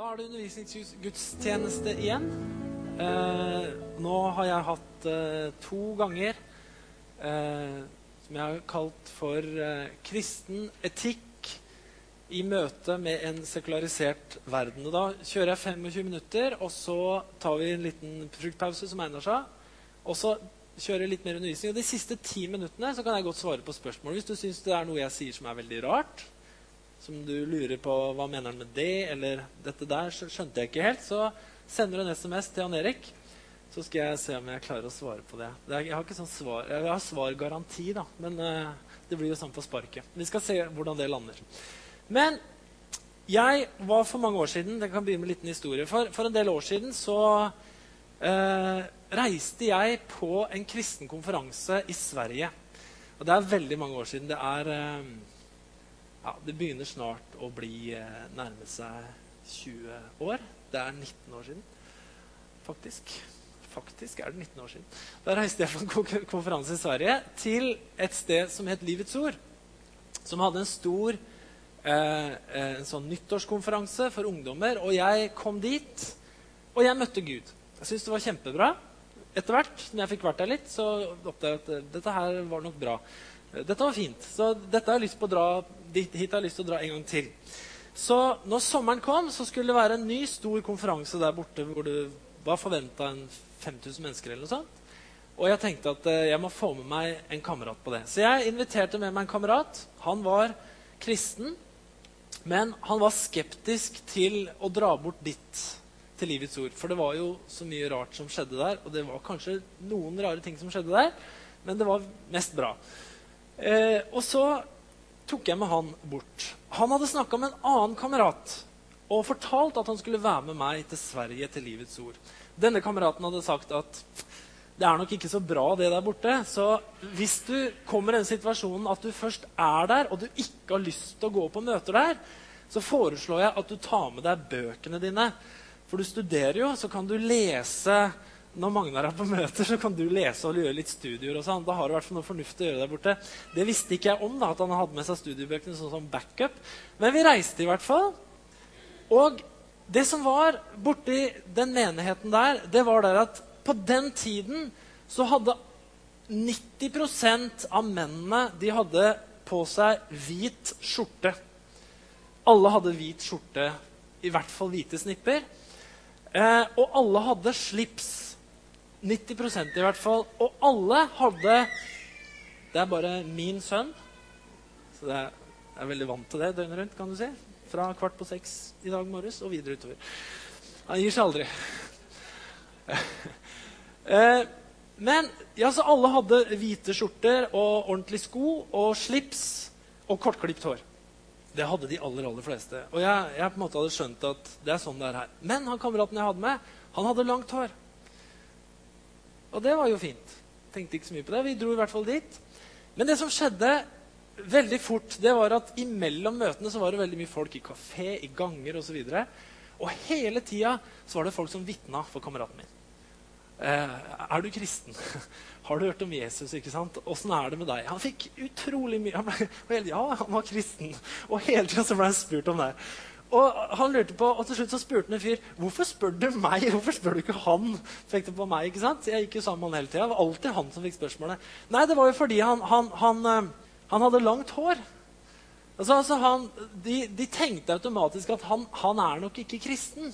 Da er det undervisningsgudstjeneste igjen. Eh, nå har jeg hatt eh, to ganger eh, som jeg har kalt for eh, kristen etikk i møte med en sekularisert verden. Og da kjører jeg 25 minutter, og så tar vi en liten fruktpause, som egner seg. Og så kjører jeg litt mer undervisning. Og de siste ti minuttene så kan jeg godt svare på spørsmål. Hvis du syns det er noe jeg sier som er veldig rart, som du lurer på hva mener han med det, eller dette der, skjønte jeg ikke helt, så sender du en SMS til Jan Erik. Så skal jeg se om jeg klarer å svare på det. det er, jeg har ikke sånn svar, jeg har svargaranti, da, men uh, det blir jo sånn på sparket. Vi skal se hvordan det lander. Men jeg var for mange år siden det kan begynne med en liten historie, for, for en del år siden så uh, reiste jeg på en kristen konferanse i Sverige. Og det er veldig mange år siden. Det er uh, ja, det begynner snart å bli eh, nærme seg 20 år. Det er 19 år siden, faktisk. Faktisk er det 19 år siden. Da reiste jeg fra en konferanse i Sverige til et sted som het Livets Ord. Som hadde en stor eh, en sånn nyttårskonferanse for ungdommer. Og jeg kom dit, og jeg møtte Gud. Jeg syntes det var kjempebra. Etter hvert når jeg fikk vært der litt, så oppdaget jeg at dette her var nok bra. Dette var fint. Så dette har jeg lyst på å dra, hit har jeg lyst til å dra en gang til. Så når sommeren kom, så skulle det være en ny stor konferanse der borte hvor det var forventa 5000 mennesker. eller noe sånt. Og jeg tenkte at jeg må få med meg en kamerat på det. Så jeg inviterte med meg en kamerat. Han var kristen, men han var skeptisk til å dra bort dit til Livets Ord. For det var jo så mye rart som skjedde der, og det var kanskje noen rare ting som skjedde der, men det var mest bra. Eh, og så tok jeg med han bort. Han hadde snakka med en annen kamerat og fortalt at han skulle være med meg til Sverige til Livets Ord. Denne kameraten hadde sagt at det er nok ikke så bra, det der borte. Så hvis du kommer i den situasjonen at du først er der, og du ikke har lyst til å gå på møter der, så foreslår jeg at du tar med deg bøkene dine. For du studerer jo, så kan du lese når Magnar er på møter, så kan du lese og gjøre litt studier. og sånn. Da har du hvert noe fornuftig å gjøre der borte. Det visste ikke jeg om, da, at han hadde med seg studiebøkene sånn som backup. Men vi reiste i hvert fall. Og det som var borti den menigheten der, det var der at på den tiden så hadde 90% av mennene de hadde på seg hvit skjorte. Alle hadde hvit skjorte, i hvert fall hvite snipper. Eh, og alle hadde slips. 90% i hvert fall. Og alle hadde Det er bare min sønn. Så jeg er veldig vant til det døgnet rundt, kan du si. Fra kvart på seks i dag morges og videre utover. Han gir seg aldri. eh, men ja, så alle hadde hvite skjorter og ordentlige sko og slips og kortklipt hår. Det hadde de aller aller fleste. Og jeg, jeg, på en måte hadde skjønt at det er sånn det er her. Men han kameraten jeg hadde med, han hadde langt hår. Og det var jo fint. Tenkte ikke så mye på det. Vi dro i hvert fall dit. Men det som skjedde veldig fort, det var at imellom møtene så var det veldig mye folk i kafé, i ganger osv. Og, så og hele tida så var det folk som vitna for kameraten min. Eh, er du kristen? Har du hørt om Jesus? ikke sant? Åssen er det med deg? Han fikk utrolig mye han ble, Ja, han var kristen. Og hele tida ble han spurt om det. Og han lurte på, og til slutt så spurte han en fyr hvorfor spør du meg. Hvorfor spør du ikke han? Fikk det på meg, ikke sant? Jeg gikk jo sammen med han hele tida. Det var alltid han som fikk spørsmålet. Nei, det var jo fordi han, han, han, eh, han hadde langt hår. Altså, altså de, de, tenkte automatisk at han, er nok ikke kristen.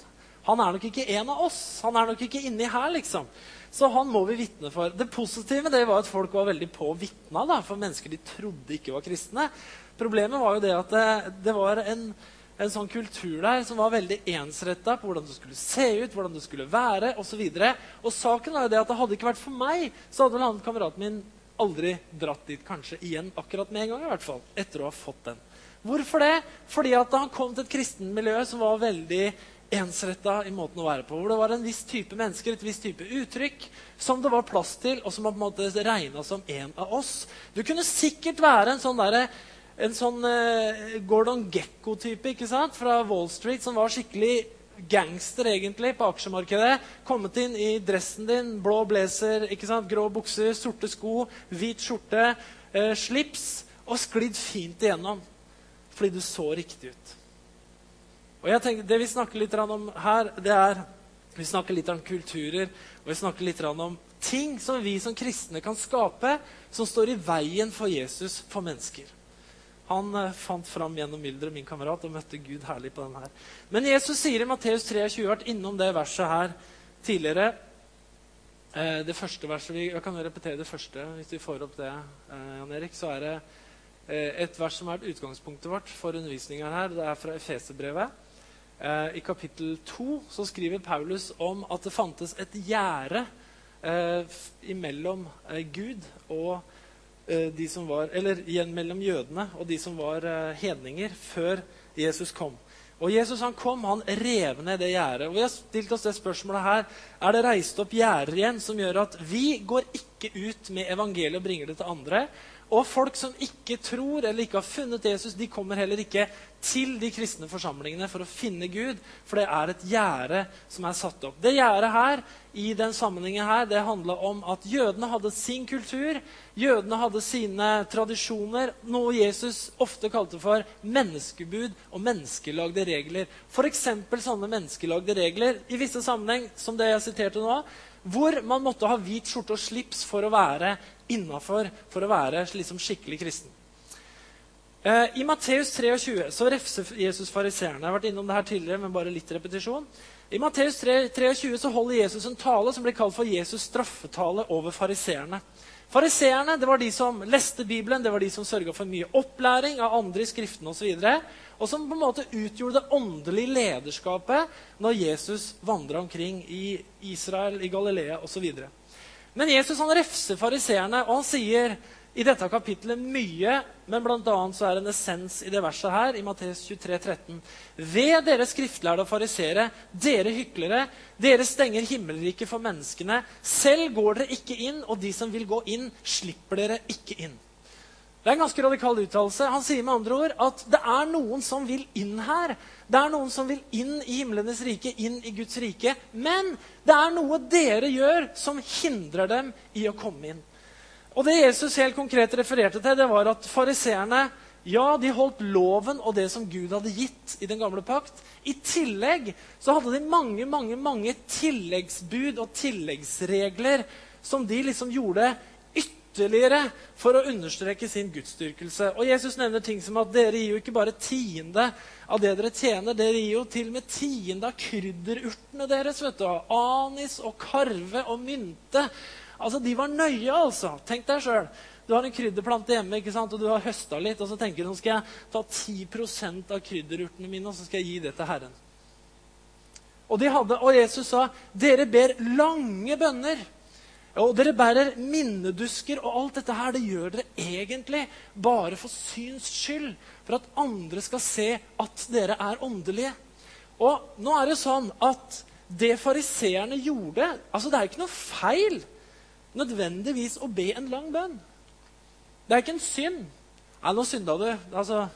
Han er nok ikke en av oss. Han er nok ikke inni her, liksom. Så han må vi vitne for. Det positive det var at folk var veldig på å vitne da, for mennesker de trodde ikke var kristne. Problemet var jo det at det, det var en en sånn kultur der som var veldig ensretta på hvordan det skulle se ut, hvordan det skulle være osv. Og, så og saken er jo det at det hadde ikke vært for meg, så hadde vel han kameraten min aldri dratt dit kanskje igjen akkurat med en gang. i hvert fall, etter å ha fått den. Hvorfor det? Fordi at han kom til et kristenmiljø som var veldig ensretta i måten å være på. Hvor det var en viss type mennesker, et viss type uttrykk som det var plass til, og som man på en måte regna som en av oss. Du kunne sikkert være en sånn derre en sånn eh, Gordon Gekko-type ikke sant? fra Wall Street som var skikkelig gangster egentlig på aksjemarkedet. Kommet inn i dressen din, blå blazer, ikke sant? grå bukser, sorte sko, hvit skjorte, eh, slips og sklidd fint igjennom fordi du så riktig ut. Og jeg tenker, Det vi snakker litt om her, det er vi snakker litt om kulturer, og vi snakker litt om ting som vi som kristne kan skape, som står i veien for Jesus for mennesker. Han eh, fant fram gjennom mylderet, min kamerat, og møtte Gud herlig på den her. Men Jesus sier i Matteus 23, vært innom det verset her tidligere. Eh, det første verset, Jeg kan jo repetere det første hvis vi får opp det. Eh, Jan Erik, så er det et vers som er utgangspunktet vårt for undervisninga her. Det er fra Efeserbrevet. I kapittel 2 så skriver Paulus om at det fantes et gjerde imellom Gud og de som var Eller igjen mellom jødene og de som var eh, hedninger, før Jesus kom. Og Jesus han kom, han rev ned det gjerdet. Og vi har stilt oss det spørsmålet her. Er det reist opp gjerder igjen som gjør at vi går ikke ut med evangeliet og bringer det til andre? Og folk som ikke tror eller ikke har funnet Jesus, de kommer heller ikke til de kristne forsamlingene for å finne Gud, for det er et gjerde som er satt opp. Det gjerdet her i den sammenhengen her, det handla om at jødene hadde sin kultur, jødene hadde sine tradisjoner, noe Jesus ofte kalte for menneskebud og menneskelagde regler. F.eks. sånne menneskelagde regler i visse sammenheng, som det jeg siterte nå, hvor man måtte ha hvit skjorte og slips for å være innafor for å være liksom skikkelig kristen. Eh, I Matteus 23 så refser Jesus fariseerne. Jeg har vært innom det her tidligere, men bare litt repetisjon. I Matteus 23 så holder Jesus en tale som blir kalt for Jesus' straffetale over fariseerne. Fariseerne det var de som leste Bibelen, det var de som sørga for mye opplæring av andre i Skriftene osv. Og, som på en måte utgjorde det åndelige lederskapet når Jesus vandra omkring i Israel, i Galilea osv. Men Jesus han refser fariseerne, og han sier i dette kapittelet mye, men bl.a. så er det en essens i det verset her, i Matteus 23, 13. Ved dere skriftlærde og farisere, dere hyklere, dere stenger himmelriket for menneskene. Selv går dere ikke inn, og de som vil gå inn, slipper dere ikke inn. Det er en ganske radikal uttalelse. Han sier med andre ord at det er noen som vil inn her. Det er noen som vil inn i himlenes rike, inn i Guds rike. Men det er noe dere gjør som hindrer dem i å komme inn. Og Det Jesus helt konkret refererte til, det var at fariseerne ja, de holdt loven og det som Gud hadde gitt i den gamle pakt. I tillegg så hadde de mange mange, mange tilleggsbud og tilleggsregler som de liksom gjorde ytterligere for å understreke sin gudsdyrkelse. Og Jesus nevner ting som at dere gir jo ikke bare tiende av det dere tjener, dere gir jo til og med tiende av krydderurtene deres. vet du. Anis og karve og mynte. Altså, De var nøye, altså. Tenk deg sjøl. Du har en krydderplante hjemme ikke sant? og du har høsta litt, og så tenker du nå skal jeg ta 10% av krydderurtene mine og så skal jeg gi det til Herren. Og, de hadde, og Jesus sa, 'Dere ber lange bønner.' Og dere bærer minnedusker, og alt dette her, det gjør dere egentlig bare for syns skyld. For at andre skal se at dere er åndelige. Og nå er det sånn at det fariseerne gjorde altså Det er ikke noe feil nødvendigvis å be en lang bønn. Det er ikke en synd. Nei, nå synda du. Altså,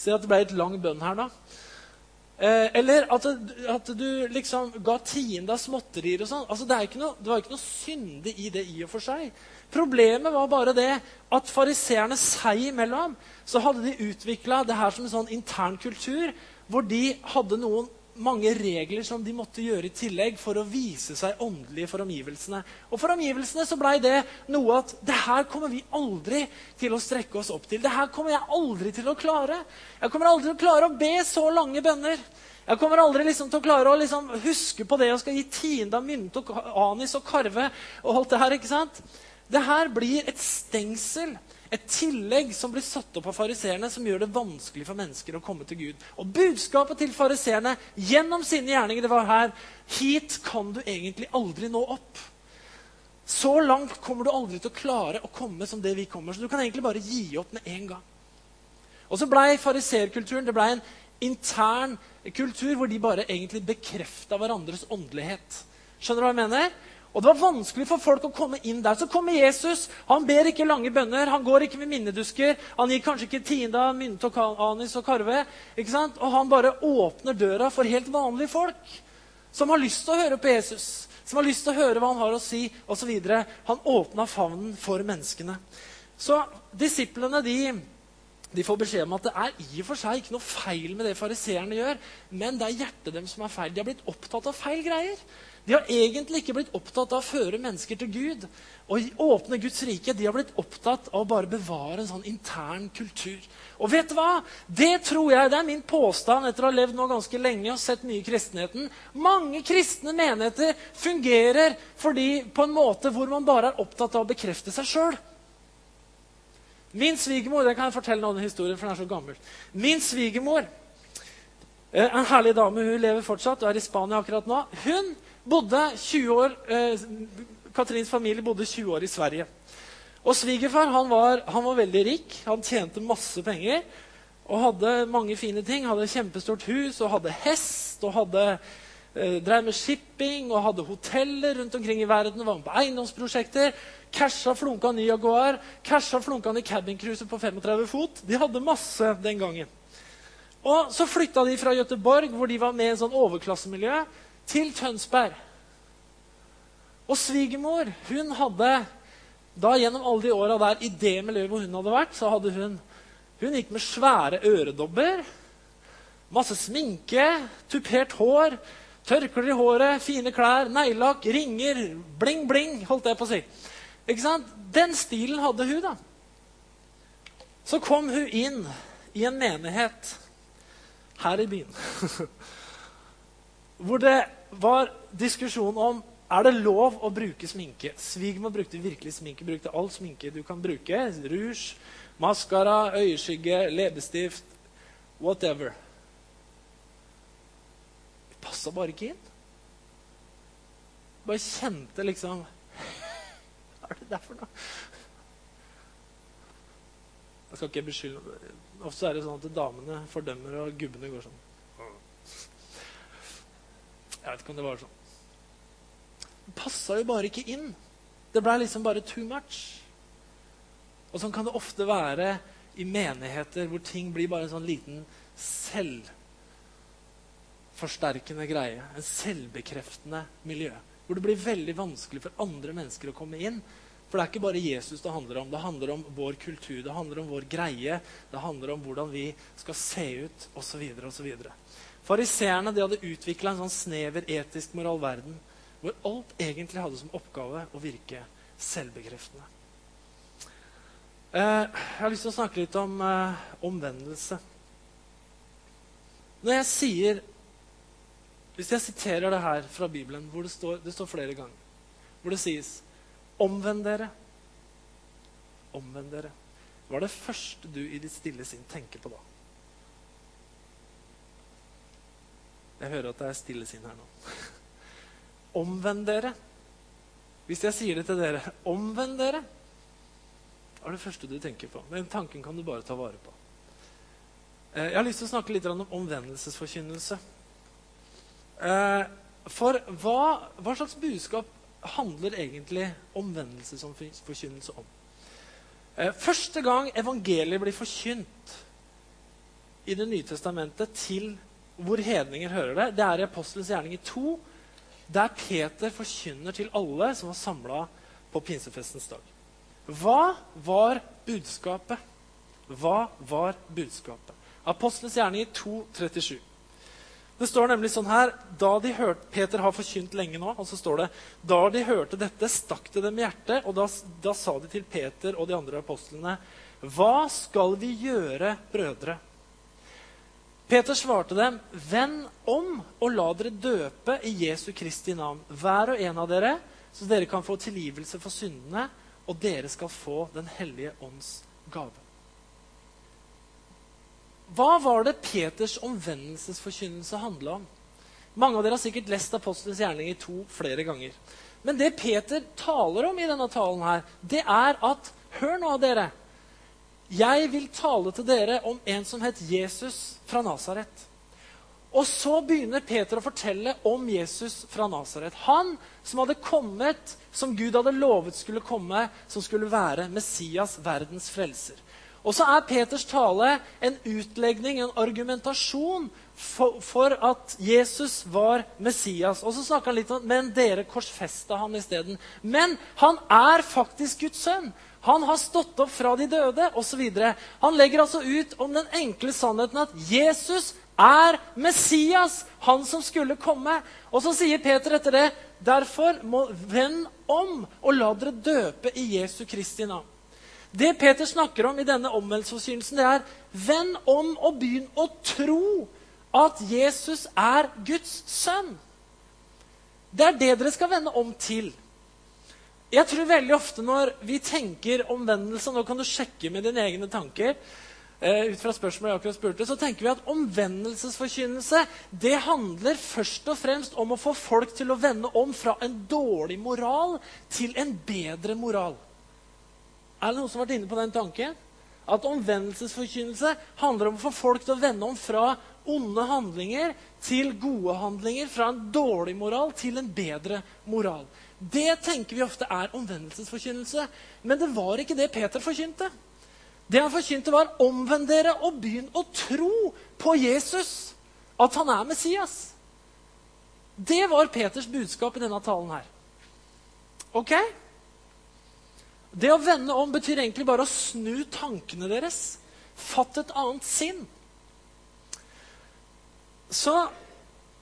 Se at det ble et lang bønn her, da. Eh, eller at, at, du liksom ga tiende av småtterier og sånn. Altså, det, det, var ikke noe synde i det i og for seg. Problemet var bare det at fariseerne seg imellom så hadde de utvikla det her som en sånn intern kultur, hvor de hadde noen mange regler som de måtte gjøre i tillegg for å vise seg åndelige for omgivelsene. Og for omgivelsene så blei det noe at det her kommer vi aldri til å strekke oss opp til. Det her kommer jeg aldri til å klare. Jeg kommer aldri til å klare å be så lange bønner. Jeg kommer aldri liksom til å klare å liksom huske på det og skal gi tiende av mynte og anis og karve. og alt Det her, ikke sant? Det her blir et stengsel et tillegg som blir satt opp av fariseerne, som gjør det vanskelig for mennesker å komme til Gud. Og budskapet til fariseerne gjennom sine gjerninger det var her Hit kan du egentlig aldri nå opp. Så langt kommer du aldri til å klare å komme som det vi kommer. Så du kan egentlig bare gi opp med en gang. Og så blei fariserkulturen ble en intern kultur hvor de bare egentlig bekrefta hverandres åndelighet. Skjønner du hva jeg mener? Og Det var vanskelig for folk å komme inn der. Så kommer Jesus. Han ber ikke lange bønner, han går ikke med minnedusker. Han gir kanskje ikke tiende av mynte og anis og karve. ikke sant? Og han bare åpner døra for helt vanlige folk som har lyst til å høre på Jesus. Som har lyst til å høre hva han har å si, osv. Han åpna favnen for menneskene. Så disiplene de de får beskjed om at det er i og for seg ikke noe feil med det fariseerne gjør, men det er hjertet dem som er feil. De har blitt opptatt av feil greier. De har egentlig ikke blitt opptatt av å føre mennesker til Gud og åpne Guds rike. De har blitt opptatt av å bare bevare en sånn intern kultur. Og vet du hva? Det tror jeg, det er min påstand etter å ha levd nå ganske lenge og sett mye i kristenheten. Mange kristne menigheter fungerer fordi, på en måte hvor man bare er opptatt av å bekrefte seg sjøl. Min svigermor det kan jeg fortelle noen historier, for den er så gammel. Min svigermor, eh, en herlig dame, hun lever fortsatt og er i Spania akkurat nå. Hun bodde 20 år, eh, Katrins familie bodde 20 år i Sverige. Og Svigerfar han var, han var veldig rik. Han tjente masse penger og hadde mange fine ting. Hadde kjempestort hus og hadde hest og hadde eh, drev med shipping og hadde hoteller rundt omkring i verden. Var med på eiendomsprosjekter. Casha flunka ny Jaguar, casha flunka ny cabincruiser på 35 fot. De hadde masse den gangen. Og Så flytta de fra Gøteborg, hvor de var med i en sånn overklassemiljø, til Tønsberg. Og svigermor hun hadde da gjennom alle de åra der i det miljøet hvor hun hadde vært, så hadde hun hun gikk med svære øredobber, masse sminke, tupert hår, tørklær i håret, fine klær, neglelakk, ringer, bling, bling, holdt jeg på å si. Ikke sant? Den stilen hadde hun, da. Så kom hun inn i en menighet her i byen. Hvor det var diskusjonen om er det lov å bruke sminke. Svigermor brukte virkelig sminke. Brukte all sminke du kan bruke. Rouge, maskara, øyeskygge, leppestift, whatever. Det passa bare ikke inn. Bare kjente liksom Hva er det der for noe? Jeg skal ikke beskylde Ofte er det sånn at damene fordømmer, og gubbene går sånn. Jeg vet ikke om det var sånn. Det passa jo bare ikke inn. Det blei liksom bare too much. Og sånn kan det ofte være i menigheter hvor ting blir bare en sånn liten selvforsterkende greie. En selvbekreftende miljø. Hvor det blir veldig vanskelig for andre mennesker å komme inn. For det er ikke bare Jesus det handler om. Det handler om vår kultur, det handler om vår greie, det handler om hvordan vi skal se ut, osv. osv. Fariseerne hadde utvikla en sånn snever etisk moralverden hvor alt egentlig hadde som oppgave å virke selvbekreftende. Eh, jeg har lyst til å snakke litt om eh, omvendelse. Når jeg sier hvis jeg siterer det her fra Bibelen, hvor det står, det står flere ganger, hvor det sies Omvend dere. Omvend dere. Hva er det første du i ditt stille sinn tenker på da? Jeg hører at det er stille sinn her nå. Omvend dere. Hvis jeg sier det til dere, omvend dere, er det første du tenker på? Den tanken kan du bare ta vare på. Eh, jeg har lyst til å snakke litt om omvendelsesforkynnelse. Eh, for hva, hva, slags budskap handler egentlig omvendelsesforkynnelse om? Eh, første gang evangeliet blir forkynt i Det nye testamentet til hvor hedninger hører det, det er i Apostelens gjerning i 2, der Peter forkynner til alle som var samla på pinsefestens dag. Hva var budskapet? Hva var budskapet? Apostelens gjerning i 2, 37. Det står nemlig sånn her da de hørte, Peter har forkynt lenge nå. og så står det, Da de hørte dette, stakk det dem i hjertet, og da, da sa de til Peter og de andre apostlene.: Hva skal vi gjøre, brødre? Peter svarte dem, Vend om og la dere døpe i Jesu Kristi navn, hver og en av dere, så dere kan få tilgivelse for syndene, og dere skal få Den hellige ånds gave. Hva var det Peters omvendelsesforkynnelse handla om? Mange av dere har sikkert lest Apostelens gjerning i to flere ganger. Men det Peter taler om i denne talen, her, det er at Hør nå, dere. Jeg vil tale til dere om en som het Jesus fra Nasaret. Og så begynner Peter å fortelle om Jesus fra Nasaret. Han som hadde kommet, som Gud hadde lovet skulle komme, som skulle være Messias, verdens frelser. Og så er Peters tale en utlegning, en argumentasjon, for, for at Jesus var Messias. Og så snakker han litt om men dere korsfesta han isteden. Men han er faktisk Guds sønn. Han har stått opp fra de døde osv. Han legger altså ut om den enkle sannheten at Jesus er Messias, han som skulle komme. Og så sier Peter etter det derfor må vend om og la dere døpe i Jesu Kristi navn. Det Peter snakker om i denne omvendelsesforkynnelsen, det er vend om og begynn å tro at Jesus er Guds sønn. Det er det dere skal vende om til. Jeg tror veldig ofte når vi tenker omvendelse Nå kan du sjekke med dine egne tanker. Uh, ut fra spørsmålet jeg akkurat spurte, så tenker vi at omvendelsesforkynnelse det handler først og fremst om å få folk til å vende om fra en dårlig moral til en bedre moral. Er det noen som har vært inne på den tanken? At omvendelsesforkynnelse handler om å få folk til å vende om fra onde handlinger til gode handlinger. Fra en dårlig moral til en bedre moral. Det tenker vi ofte er omvendelsesforkynnelse. Men det var ikke det Peter forkynte. Det han forkynte, var omvend dere og begynn å tro på Jesus. At han er Messias. Det var Peters budskap i denne talen her. Ok? Det å vende om betyr egentlig bare å snu tankene deres. Fatt et annet sinn. Så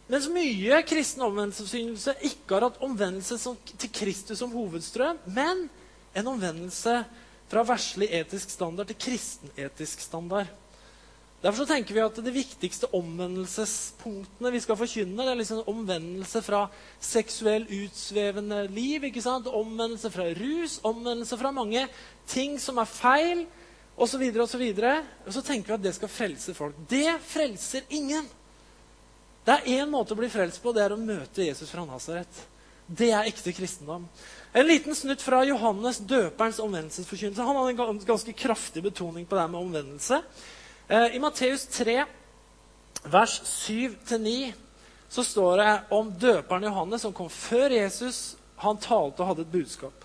mens mye kristen omvendelsesforkynnelse ikke har hatt omvendelse som, til Kristus som hovedstrøm, men en omvendelse fra verslig etisk standard til kristen etisk standard. Derfor så tenker vi at De viktigste omvendelsespunktene vi skal forkynne, det er liksom omvendelse fra seksuell utsvevende liv, omvendelse fra rus, omvendelse fra mange ting som er feil, osv. Og, så videre, og, så tenker vi at det skal frelse folk. Det frelser ingen. Det er én måte å bli frelst på, det er å møte Jesus fra Nasaret. Det er ekte kristendom. En liten snutt fra Johannes døperens omvendelsesforkynnelse. Han hadde en ganske kraftig betoning på det med omvendelse. Eh, I Matteus 3, vers 7-9, så står det om døperen Johannes som kom før Jesus. Han talte og hadde et budskap.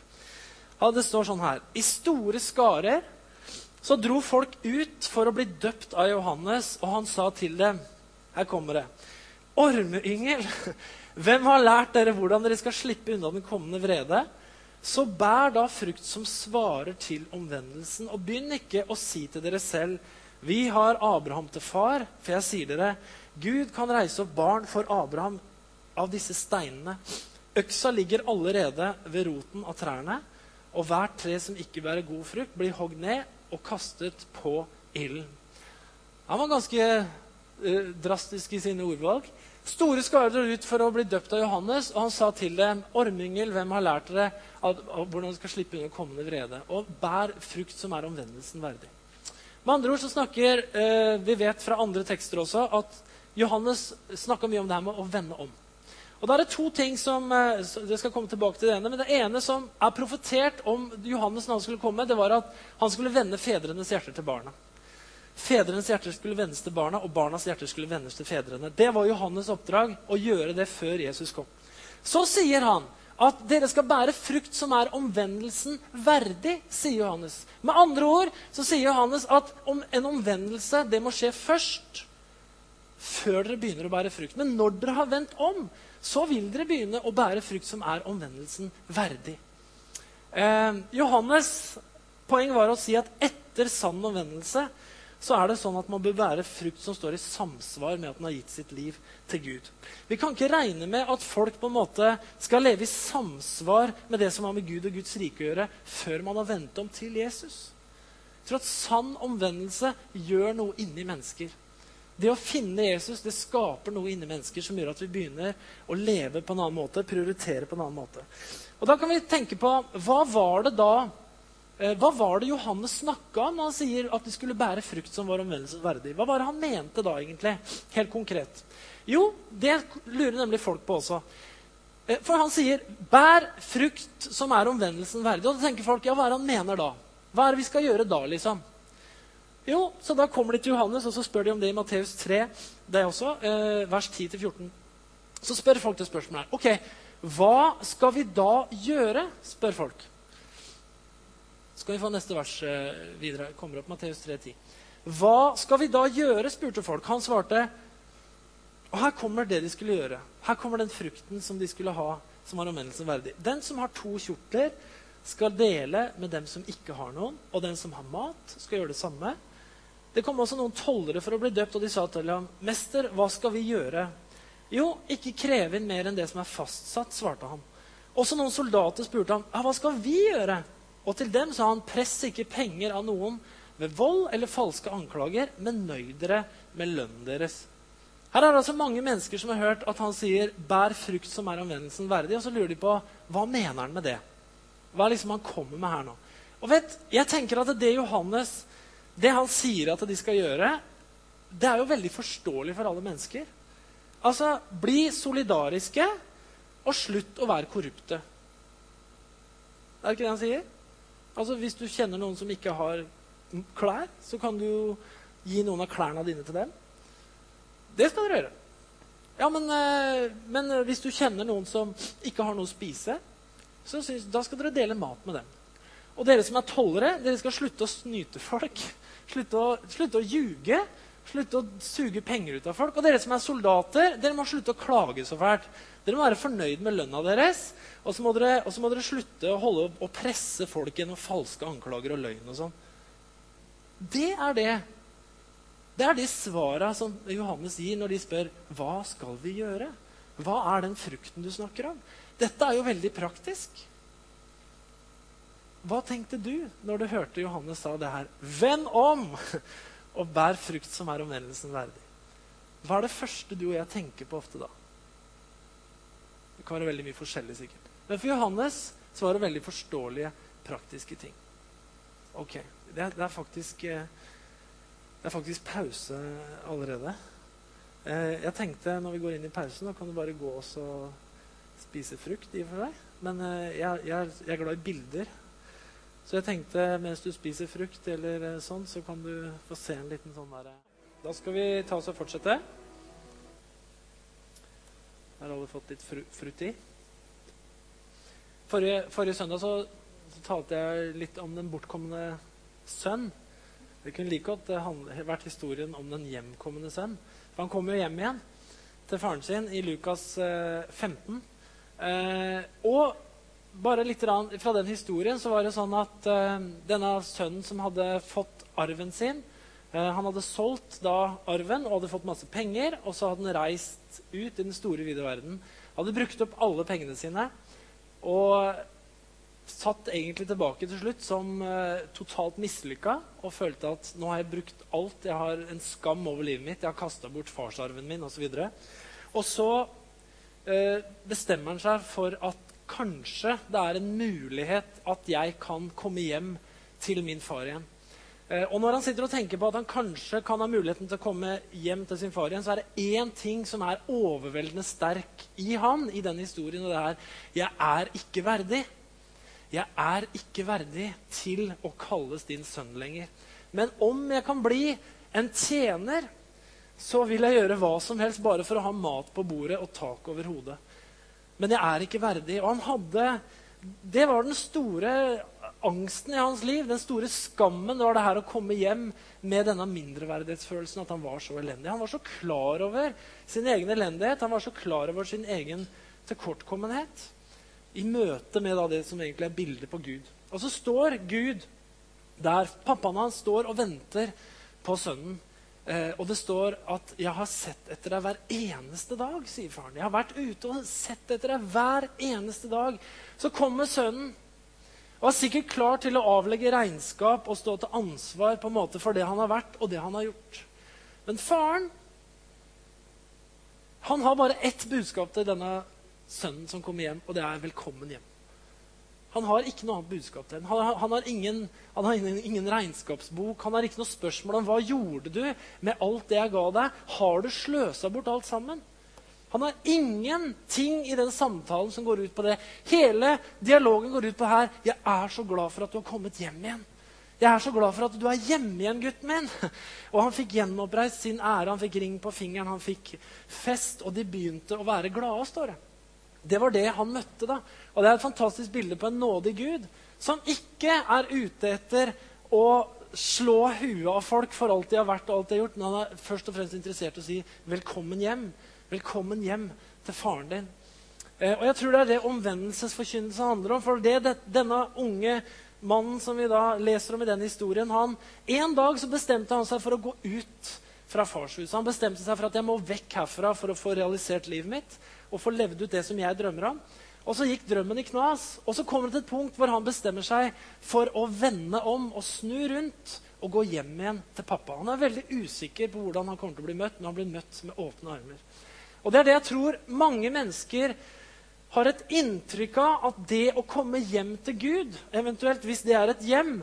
Det står sånn her I store skarer så dro folk ut for å bli døpt av Johannes, og han sa til dem Her kommer det. Ormeyngel, hvem har lært dere hvordan dere skal slippe unna den kommende vrede? Så bær da frukt som svarer til omvendelsen, og begynn ikke å si til dere selv vi har Abraham til far, for jeg sier dere, Gud kan reise opp barn for Abraham av disse steinene. Øksa ligger allerede ved roten av trærne, og hvert tre som ikke bærer god frukt, blir hogd ned og kastet på ilden. Han var ganske drastisk i sine ordvalg. Store skarer dro ut for å bli døpt av Johannes, og han sa til dem, 'Ormyngel, hvem har lært dere at, hvordan dere skal slippe unna kommende vrede?' Og bær frukt som er omvendelsen verdig. Med andre ord så snakker eh, Vi vet fra andre tekster også at Johannes snakka mye om det her med å vende om. Og da er det to ting som eh, det skal komme tilbake til Det ene, men det ene som er profetert om Johannes når han skulle komme, det var at han skulle vende fedrenes hjerter til barna. Fedrenes hjerter skulle vendes til barna, og barnas hjerter skulle vendes til fedrene. Det var Johannes' oppdrag å gjøre det før Jesus kom. Så sier han at dere skal bære frukt som er omvendelsen verdig, sier Johannes. Med andre ord så sier Johannes at en omvendelse det må skje først. Før dere begynner å bære frukt. Men når dere har vendt om, så vil dere begynne å bære frukt som er omvendelsen verdig. Eh, Johannes' poeng var å si at etter sann omvendelse så er det sånn at man bør være frukt som står i samsvar med at man har gitt sitt liv til Gud. Vi kan ikke regne med at folk på en måte skal leve i samsvar med det som har med Gud og Guds rike å gjøre, før man har vendt om til Jesus. Jeg tror at sann omvendelse gjør noe inni mennesker. Det å finne Jesus det skaper noe inni mennesker som gjør at vi begynner å leve på en annen måte, prioritere på en annen måte. Og Da kan vi tenke på hva var det da hva var det Johannes snakka om når han sier at de skulle bære frukt som var omvendelsen verdig? Hva var det han mente da, egentlig? Helt konkret. Jo, det lurer nemlig folk på også. Eh, for han sier 'bær frukt som er omvendelsen verdig'. Og da tenker folk ja, hva er det han mener da? Hva er det vi skal gjøre da, liksom? Jo, så da kommer de til Johannes, og så spør de om det i Matteus 3, det også, eh, vers 10-14. Så spør folk det spørsmålet her. Ok, hva skal vi da gjøre? spør folk. Skal vi få neste vers eh, videre? Kommer opp Matteus 3,10. Hva skal vi da gjøre? spurte folk. Han svarte, Og her kommer det de skulle gjøre. Her kommer den frukten som de skulle ha, som var omvendelsen verdig. Den som har to kjortler, skal dele med dem som ikke har noen. Og den som har mat, skal gjøre det samme. Det kom også noen tollere for å bli døpt, og de sa til ham, 'Mester, hva skal vi gjøre?' 'Jo, ikke kreve inn mer enn det som er fastsatt', svarte han. Også noen soldater spurte ham, 'Hva skal vi gjøre?' Og til dem sa han, 'Press ikke penger av noen ved vold eller falske anklager, men nøy dere med lønnen deres.' Her er det altså mange mennesker som har hørt at han sier 'bær frukt som er omvendelsen verdig', og så lurer de på hva mener han med det. Hva er liksom han kommer med her nå? Og vet, jeg tenker at det Johannes det han sier at de skal gjøre, det er jo veldig forståelig for alle mennesker. Altså, bli solidariske, og slutt å være korrupte. Er det ikke det han sier? Altså, Hvis du kjenner noen som ikke har klær, så kan du jo gi noen av klærne dine til dem. Det skal dere gjøre. Ja, men, eh, men hvis du kjenner noen som ikke har noe å spise, så synes, da skal dere dele mat med dem. Og dere som er tollere, dere skal slutte å snyte folk. Slutte å, slutte å ljuge. Slutte å suge penger ut av folk. Og dere som er soldater, dere må slutte å klage så fælt. Dere må være fornøyd med lønna deres. Og så må må dere slutte å holde og presse folk gjennom falske anklager og løgn. og sånn. Det er det. Det er de svara som Johannes gir når de spør hva skal vi gjøre. Hva er den frukten du snakker om? Dette er jo veldig praktisk. Hva tenkte du når du hørte Johannes sa det her? Vend om og bær frukt som er omvendelsen verdig. Hva er det første du og jeg tenker på ofte da? Det kan være veldig mye forskjellig, sikkert. Men for Johannes så var det veldig forståelige, praktiske ting. Ok, det er, det er, faktisk, eh, det er faktisk pause allerede. Eh, jeg tenkte når vi går inn i pausen, da kan du bare gå og spise frukt. i og for deg. Men eh, jeg, jeg, jeg er glad i bilder. Så jeg tenkte mens du spiser frukt, eller sånn, så kan du få se en liten sånn der Da skal vi ta oss og fortsette. Har alle fått litt fru frutt i? Forrige, forrige søndag så, så, talte jeg litt om den bortkomne sønn. Det kunne like godt uh, vært historien om den hjemkommende sønn. For han kommer jo hjem igjen til faren sin i Lukas uh, 15. Eh, og bare litt fra den historien så var det sånn at eh, denne sønnen som hadde fått arven sin Han hadde solgt da arven og hadde fått masse penger, og så hadde han reist ut i den store, vide verden. Hadde brukt opp alle pengene sine og satt egentlig tilbake til slutt som uh, totalt mislykka og følte at nå har jeg brukt alt. Jeg har en skam over livet mitt. Jeg har kasta bort farsarven min osv. Og, og så bestemmer han seg for at kanskje det er en mulighet at jeg kan komme hjem til min far igjen. Eh, og når han sitter og tenker på at han kanskje kan ha muligheten til å komme hjem til sin far igjen, så er det én ting som er overveldende sterk i han i den historien, og det er jeg er ikke verdig. Jeg er ikke verdig til å kalles din sønn lenger. Men om jeg kan bli en tjener, så vil jeg gjøre hva som helst bare for å ha mat på bordet og tak over hodet men jeg er ikke verdig. Og han hadde Det var den store angsten i hans liv. Den store skammen var det her å komme hjem med denne mindreverdighetsfølelsen. At han var så elendig. Han var så klar over sin egen elendighet. Han var så klar over sin egen tilkortkommenhet i møte med da, det som egentlig er bildet på Gud. Og så står Gud der. Pappaen hans står og venter på sønnen. Eh, og det står at 'jeg har sett etter deg hver eneste dag', sier faren. 'Jeg har vært ute og sett etter deg hver eneste dag'. Så kommer sønnen er sikkert klar til å avlegge regnskap og stå til ansvar på en måte for det han har vært, og det han har gjort. Men faren han har bare ett budskap til denne sønnen som kommer hjem, og det er 'velkommen hjem'. Han har ikke noe annet budskap til ham. Han, han, har, ingen, han har ingen, ingen, regnskapsbok. Han har ikke noe spørsmål om hva gjorde du med alt det jeg ga deg. Har du sløsa bort alt sammen? Han har ingenting i den samtalen som går ut på det. Hele dialogen går ut på her. 'Jeg er så glad for at du har kommet hjem igjen.' 'Jeg er så glad for at du er hjemme igjen, gutten min.' Og han fikk gjenoppreist sin ære. Han fikk ring på fingeren, han fikk fest, og de begynte å være glade, står det. Det var det han møtte. da. Og Det er et fantastisk bilde på en nådig Gud som ikke er ute etter å slå huet av folk for alt de har vært og alt de har gjort, men han er først og fremst interessert i å si 'velkommen hjem'. Velkommen hjem til faren din. Eh, og jeg tror det er det omvendelsesforkynnelse handler om. For det, det, denne unge mannen som vi da leser om i den historien, han, En dag så bestemte han seg for å gå ut fra farshuset. Han bestemte seg for at jeg må vekk herfra for å få realisert livet mitt og få levd ut det som jeg drømmer om. Og så gikk drømmen i knas. Og så kommer det til et punkt hvor han bestemmer seg for å vende om og snu rundt og gå hjem igjen til pappa. Han er veldig usikker på hvordan han kommer til å bli møtt, men han blir møtt med åpne armer. Og det er det jeg tror mange mennesker har et inntrykk av at det å komme hjem til Gud, eventuelt hvis det er et hjem,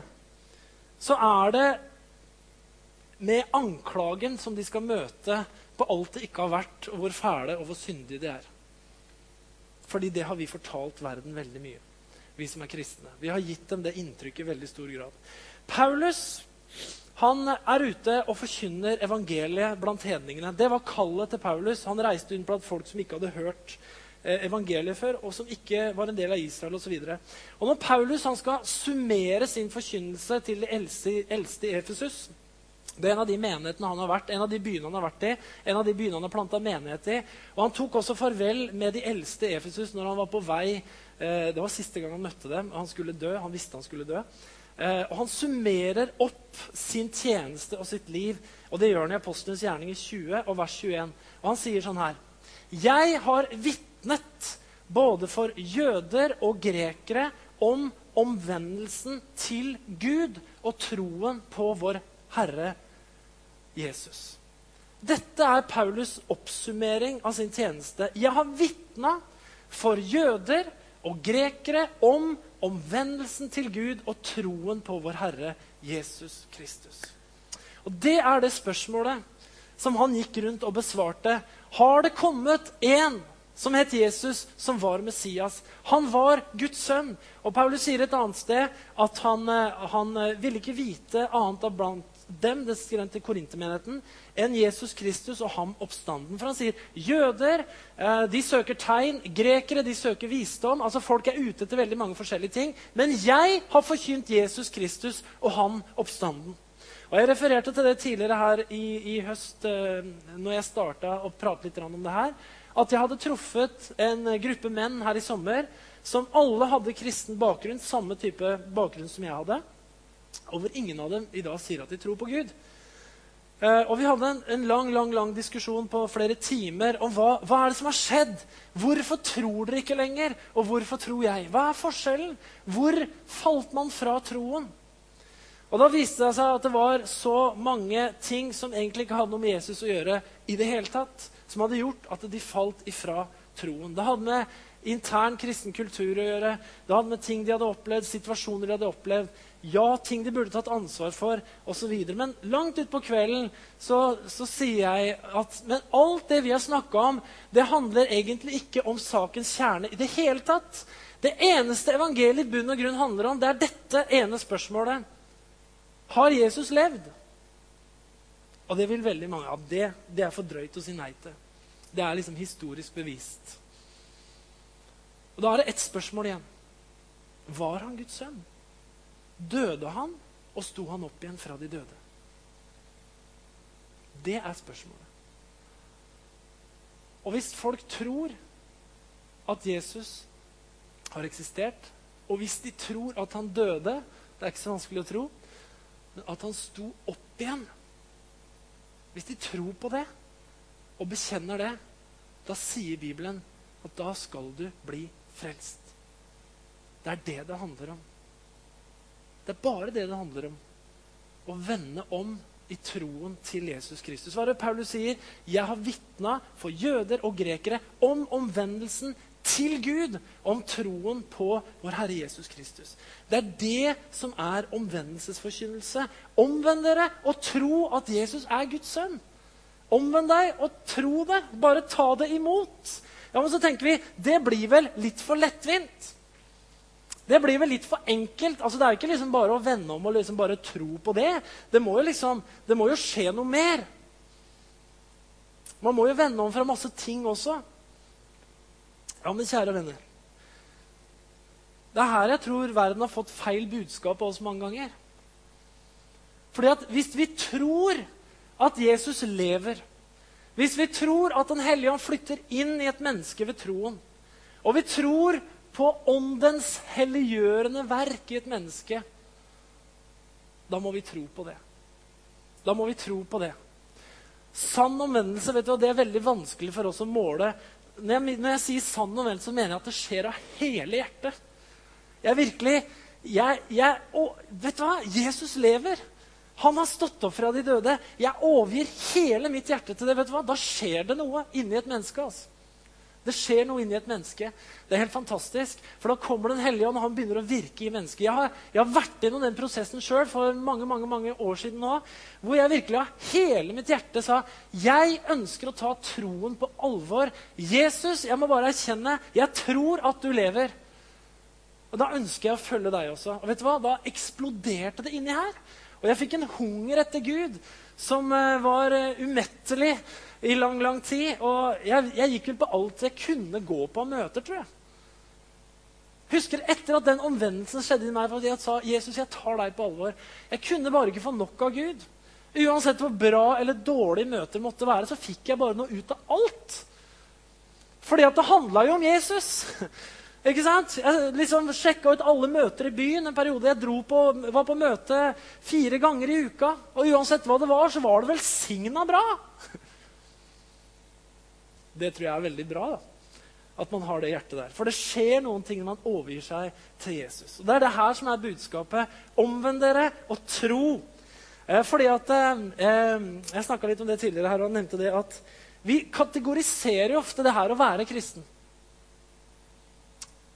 så er det med anklagen som de skal møte på alt det ikke har vært, og hvor fæle og hvor syndige de er. Fordi det har vi fortalt verden veldig mye, vi som er kristne. Vi har gitt dem det inntrykket i veldig stor grad. Paulus han er ute og forkynner evangeliet blant hedningene. Det var kallet til Paulus. Han reiste rundt blant folk som ikke hadde hørt eh, evangeliet før, og som ikke var en del av Israel osv. Når Paulus skal summere sin forkynnelse til de eldste i Efesus det er en av de menighetene han har vært, en av de byene han har vært i, en av de byene han har planta menighet i. Og Han tok også farvel med de eldste i Efesus når han var på vei eh, Det var siste gang han møtte dem. Han skulle dø. Han visste han skulle dø. Eh, og Han summerer opp sin tjeneste og sitt liv, og det gjør han i Apostelens gjerning i 20 og vers 21. Og Han sier sånn her Jeg har vitnet både for jøder og grekere om omvendelsen til Gud og troen på vår Herre Jesus. Dette er Paulus' oppsummering av sin tjeneste. Jeg har vitna for jøder og grekere om omvendelsen til Gud og troen på vår Herre Jesus Kristus. Og Det er det spørsmålet som han gikk rundt og besvarte. Har det kommet en som het Jesus, som var Messias? Han var Guds sønn. Og Paulus sier et annet sted at han, eh, han eh, ville ikke vite annet av blant dem det skrev til korintermenigheten, enn Jesus Kristus og ham oppstanden. For han sier jøder eh, de søker tegn, grekere de søker visdom. altså Folk er ute etter veldig mange forskjellige ting. Men jeg har forkynt Jesus Kristus og ham oppstanden. Og Jeg refererte til det tidligere her i, i høst eh, når jeg starta å prate litt om det her. At jeg hadde truffet en gruppe menn her i sommer som alle hadde kristen bakgrunn, samme type bakgrunn som jeg hadde og hvor ingen av dem i dag sier at de tror på Gud. Uh, og Vi hadde en, en, lang lang, lang diskusjon på flere timer om hva, hva er det som har skjedd. Hvorfor tror dere ikke lenger, og hvorfor tror jeg? Hva er forskjellen? Hvor falt man fra troen? Og Da viste det seg at det var så mange ting som egentlig ikke hadde noe med Jesus å gjøre, i det hele tatt, som hadde gjort at de falt ifra troen. Det hadde med intern kristen kultur å gjøre. Det hadde med ting de hadde opplevd, situasjoner de hadde opplevd. Ja, ting de burde tatt ansvar for, osv. Men langt utpå kvelden så, så, sier jeg at men alt det vi har snakka om, det handler egentlig ikke om sakens kjerne i det hele tatt. Det eneste evangeliet i bunn og grunn handler om, det er dette ene spørsmålet. Har Jesus levd? Og det vil veldig mange. av. det, det er for drøyt å si nei til. Det er liksom historisk bevist. Og Da er det ett spørsmål igjen. Var han Guds sønn? Døde han, og sto han opp igjen fra de døde? Det er spørsmålet. Og hvis folk tror at Jesus har eksistert, og hvis de tror at han døde Det er ikke så vanskelig å tro. Men at han sto opp igjen Hvis de tror på det og bekjenner det, da sier Bibelen at da skal du bli frelst. Det er det det handler om. Det er bare det det handler om. Å vende om i troen til Jesus Kristus. Hva er det Paulus sier? Jeg har vitna for jøder og grekere om omvendelsen til Gud, om troen på vår Herre Jesus Kristus. Det er det som er omvendelsesforkynnelse. Omvend dere og tro at Jesus er Guds sønn. Omvend deg og tro det. Bare ta det imot. Ja, men så tenker vi det blir vel litt for lettvint. Det blir vel litt for enkelt. Altså, det er ikke liksom bare å vende om og liksom bare tro på det. Det må, jo liksom, det må jo skje noe mer. Man må jo vende om fra masse ting også. Ja, men kjære venner Det er her jeg tror verden har fått feil budskap av oss mange ganger. Fordi at hvis vi tror at Jesus lever, Hvis vi tror at Den hellige ånd flytter inn i et menneske ved troen, og vi tror på åndens helliggjørende verk i et menneske, da må vi tro på det. Da må vi tro på det. Sann omvendelse vet du, det er veldig vanskelig for oss å måle. Når jeg, når jeg sier sann omvendelse, så mener jeg at det skjer av hele hjertet. Jeg virkelig jeg, jeg, å, Vet du hva? Jesus lever. Han har stått opp fra de døde. Jeg overgir hele mitt hjerte til det. vet du hva? Da skjer det noe inni et menneske. altså. Det skjer noe inni et menneske. Det er helt fantastisk. For da kommer Den hellige ånd, og han begynner å virke i mennesket. Jeg har, jeg har vært gjennom den prosessen sjøl for mange mange, mange år siden nå. Hvor jeg virkelig av hele mitt hjerte sa jeg ønsker å ta troen på alvor. Jesus, jeg må bare erkjenne jeg tror at du lever. Og Da ønsker jeg å følge deg også. Og vet du hva? Da eksploderte det inni her. Og jeg fikk en hunger etter Gud som uh, var uh, umettelig i lang, lang tid. Og jeg, jeg gikk vel på alt jeg kunne gå på av møter, tror jeg. Husker etter at den omvendelsen skjedde i meg, for at jeg sa Jesus, jeg tar deg på alvor. Jeg kunne bare ikke få nok av Gud. Uansett hvor bra eller dårlig møter måtte være, så fikk jeg bare noe ut av alt. Fordi at det handla jo om Jesus. Ikke sant? Jeg liksom sjekka ut alle møter i byen en periode. Jeg på, var på møte fire ganger i uka. Og uansett hva det var, så var det velsigna bra. Det tror jeg er veldig bra. da. At man har det hjertet der. For det skjer noen ting når man overgir seg til Jesus. Og Det er det her som er budskapet. Omvend dere og tro. Eh, fordi at, eh, Jeg snakka litt om det tidligere her og nevnte det at vi kategoriserer jo ofte det her å være kristen.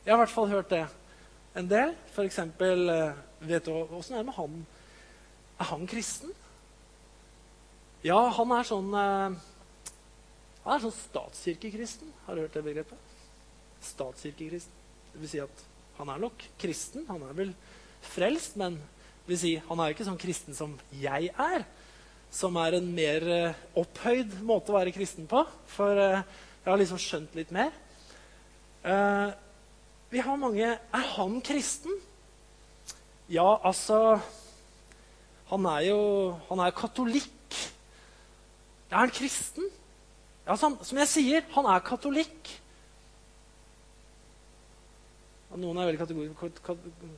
Jeg har i hvert fall hørt det en del. Eksempel, eh, vet du, Åssen er med han? Er han kristen? Ja, han er sånn eh, Han er sånn statskirkekristen. Har du hørt det begrepet? Statskirkekristen. Det vil si at han er nok kristen. Han er vel frelst, men det vil si, han er ikke sånn kristen som jeg er. Som er en mer uh, opphøyd måte å være kristen på. For jeg har liksom skjønt litt mer. Vi har mange Er han kristen? Ja, altså Han er jo han er katolikk. Er han kristen? Ja, som, som jeg sier, han er katolikk. Noen er veldig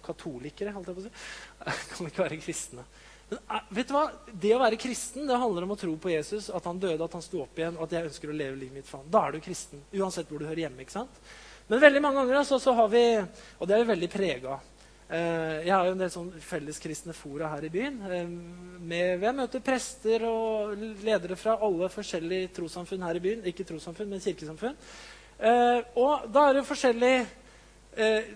katolikere, holdt jeg på å si. Kan ikke være kristne. Men eh, vet du hva? Det å være kristen det handler om å tro på Jesus, at han døde, at han sto opp igjen, og at jeg ønsker å leve livet mitt for ham. Da er du kristen, uansett hvor du hører hjemme. ikke sant? Men veldig mange ganger altså, så har vi Og det er vi veldig prega av. Eh, jeg har jo en del sånn felleskristne fora her i byen. Eh, med, jeg møter prester og ledere fra alle forskjellige trossamfunn her i byen. Ikke trossamfunn, men kirkesamfunn. Eh, og da er det forskjellige,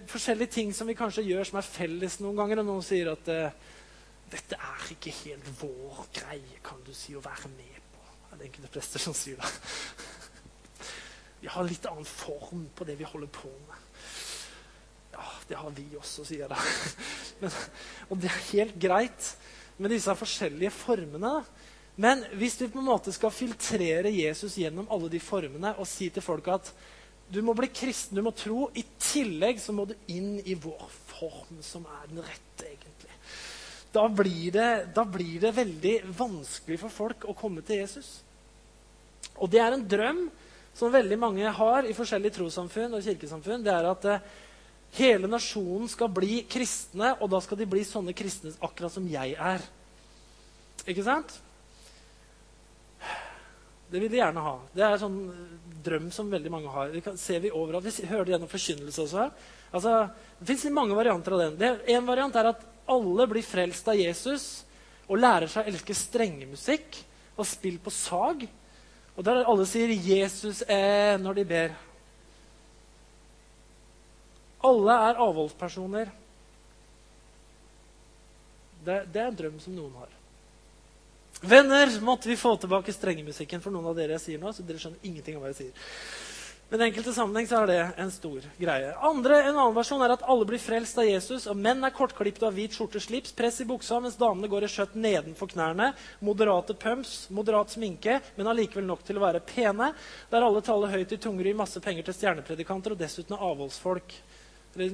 forskjellige ting som vi kanskje gjør som er felles noen ganger. Og noen sier at dette er ikke helt vår greie, kan du si, å være med på. Det er enkelte prester som sier det. Vi har litt annen form på det vi holder på med. Ja, det har vi også, sier jeg. Men, og det er helt greit med disse forskjellige formene. Men hvis du på en måte skal filtrere Jesus gjennom alle de formene og si til folk at du må bli kristen, du må tro, i tillegg så må du inn i vår form, som er den rette, egentlig. Da blir det, da blir det veldig vanskelig for folk å komme til Jesus. Og det er en drøm som veldig mange har i forskjellige trossamfunn og kirkesamfunn, det er at eh, hele nasjonen skal bli kristne, og da skal de bli sånne kristne akkurat som jeg er. Ikke sant? Det vil de gjerne ha. Det er en sånn drøm som veldig mange har. Det ser vi overalt. Vi hører det gjennom forkynnelse også. Altså, det fins mange varianter av den. Det, en variant er at alle blir frelst av Jesus og lærer seg å elske strengemusikk og spill på sag. Og der alle sier 'Jesus er' når de ber. Alle er avholdspersoner. Det, det, er en drøm som noen har. Venner, måtte vi få tilbake strengemusikken for noen av dere jeg sier nå. så dere skjønner ingenting av hva jeg sier. Men i enkelte sammenheng så er det en stor greie. Andre, En annen versjon er at alle blir frelst av Jesus. og Menn er kortklipte av hvit skjorte, slips, press i buksa, mens damene går i skjøtt nedenfor knærne. Moderate pumps, moderat sminke, men allikevel nok til å være pene. Der alle taler høyt i tunger masse penger til stjernepredikanter og dessuten er avholdsfolk.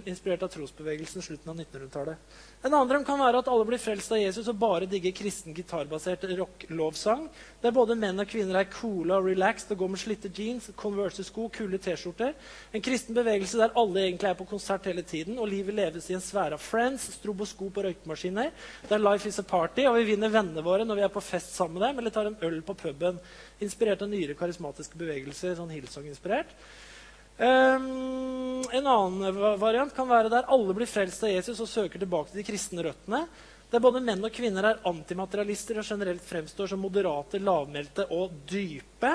inspirert av trosbevegelsen slutten av 1900-tallet. En annen drøm kan være at alle blir frelst av Jesus og bare digger kristen gitarbasert rock-lovsang, der både menn og kvinner er coole og relaxed og går med slitte jeans, Converse-sko, kule T-skjorter. En kristen bevegelse der alle egentlig er på konsert hele tiden, og livet leves i en sfære av friends, stroboskop og røykemaskiner, der life is a party, og vi vinner vennene våre når vi er på fest sammen med dem eller tar en øl på puben. Inspirert av nyere karismatiske bevegelser, sånn Hillsong-inspirert. Um, en annen variant kan være der alle blir frelst av Jesus og søker tilbake til de kristne røttene. Der både menn og kvinner er antimaterialister og generelt fremstår som moderate, lavmælte og dype.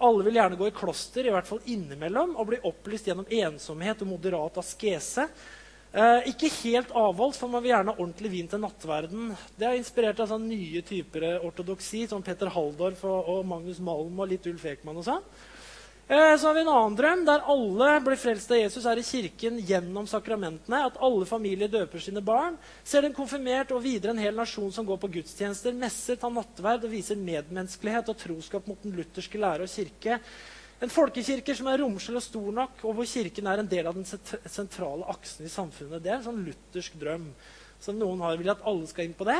Alle vil gjerne gå i kloster, i hvert fall innimellom, og bli opplyst gjennom ensomhet og moderat askese. Eh, ikke helt avholdt, for man vil gjerne ha ordentlig vin til nattverden. Det er inspirert av sånn nye typer ortodoksi, som Peter Halldorf og, og Magnus Malm og litt Ulf Ekman og sånn. Eh, så har vi en annen drøm der alle blir frelst av Jesus, er i kirken gjennom sakramentene. At alle familier døper sine barn. Ser den konfirmert og videre en hel nasjon som går på gudstjenester, messer, tar nattverd og viser medmenneskelighet og troskap mot den lutherske lære og kirke. En folkekirke som er romslig og stor nok, og hvor kirken er en del av den sentrale aksen i samfunnet. Det er en sånn luthersk drøm som noen har. Vil at alle skal inn på det.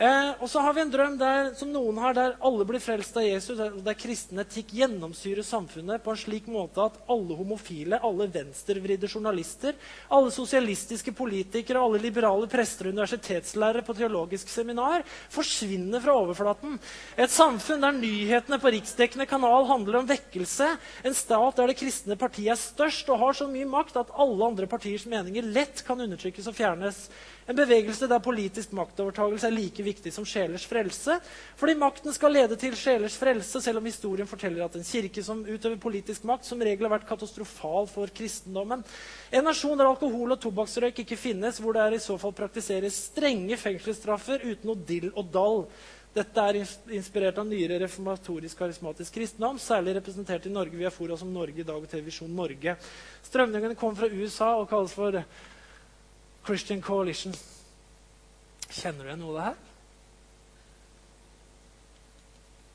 Eh, og så har vi en drøm der, som noen har, der alle blir frelst av Jesus, Der, der kristen etikk gjennomsyrer samfunnet på en slik måte at alle homofile, alle venstrevridde journalister, alle sosialistiske politikere, alle liberale prester og universitetslærere på teologisk seminar forsvinner fra overflaten. Et samfunn der nyhetene på riksdekkende kanal handler om vekkelse. En stat der det kristne partiet er størst og har så mye makt at alle andre partiers meninger lett kan undertrykkes og fjernes. En bevegelse der politisk maktovertagelse er like viktig som sjelers frelse. Fordi makten skal lede til sjelers frelse, selv om historien forteller at en kirke som utøver politisk makt, som regel har vært katastrofal for kristendommen. En nasjon der alkohol og tobakksrøyk ikke finnes, hvor det er i så fall praktiseres strenge fengselsstraffer uten noe dill og dall. Dette er inspirert av nyere reformatorisk karismatisk kristendom, særlig representert i Norge via fora som Norge i dag og Televisjon Norge. Strømningene kom fra USA og kalles for Christian Coalition. Kjenner du igjen noe av det her?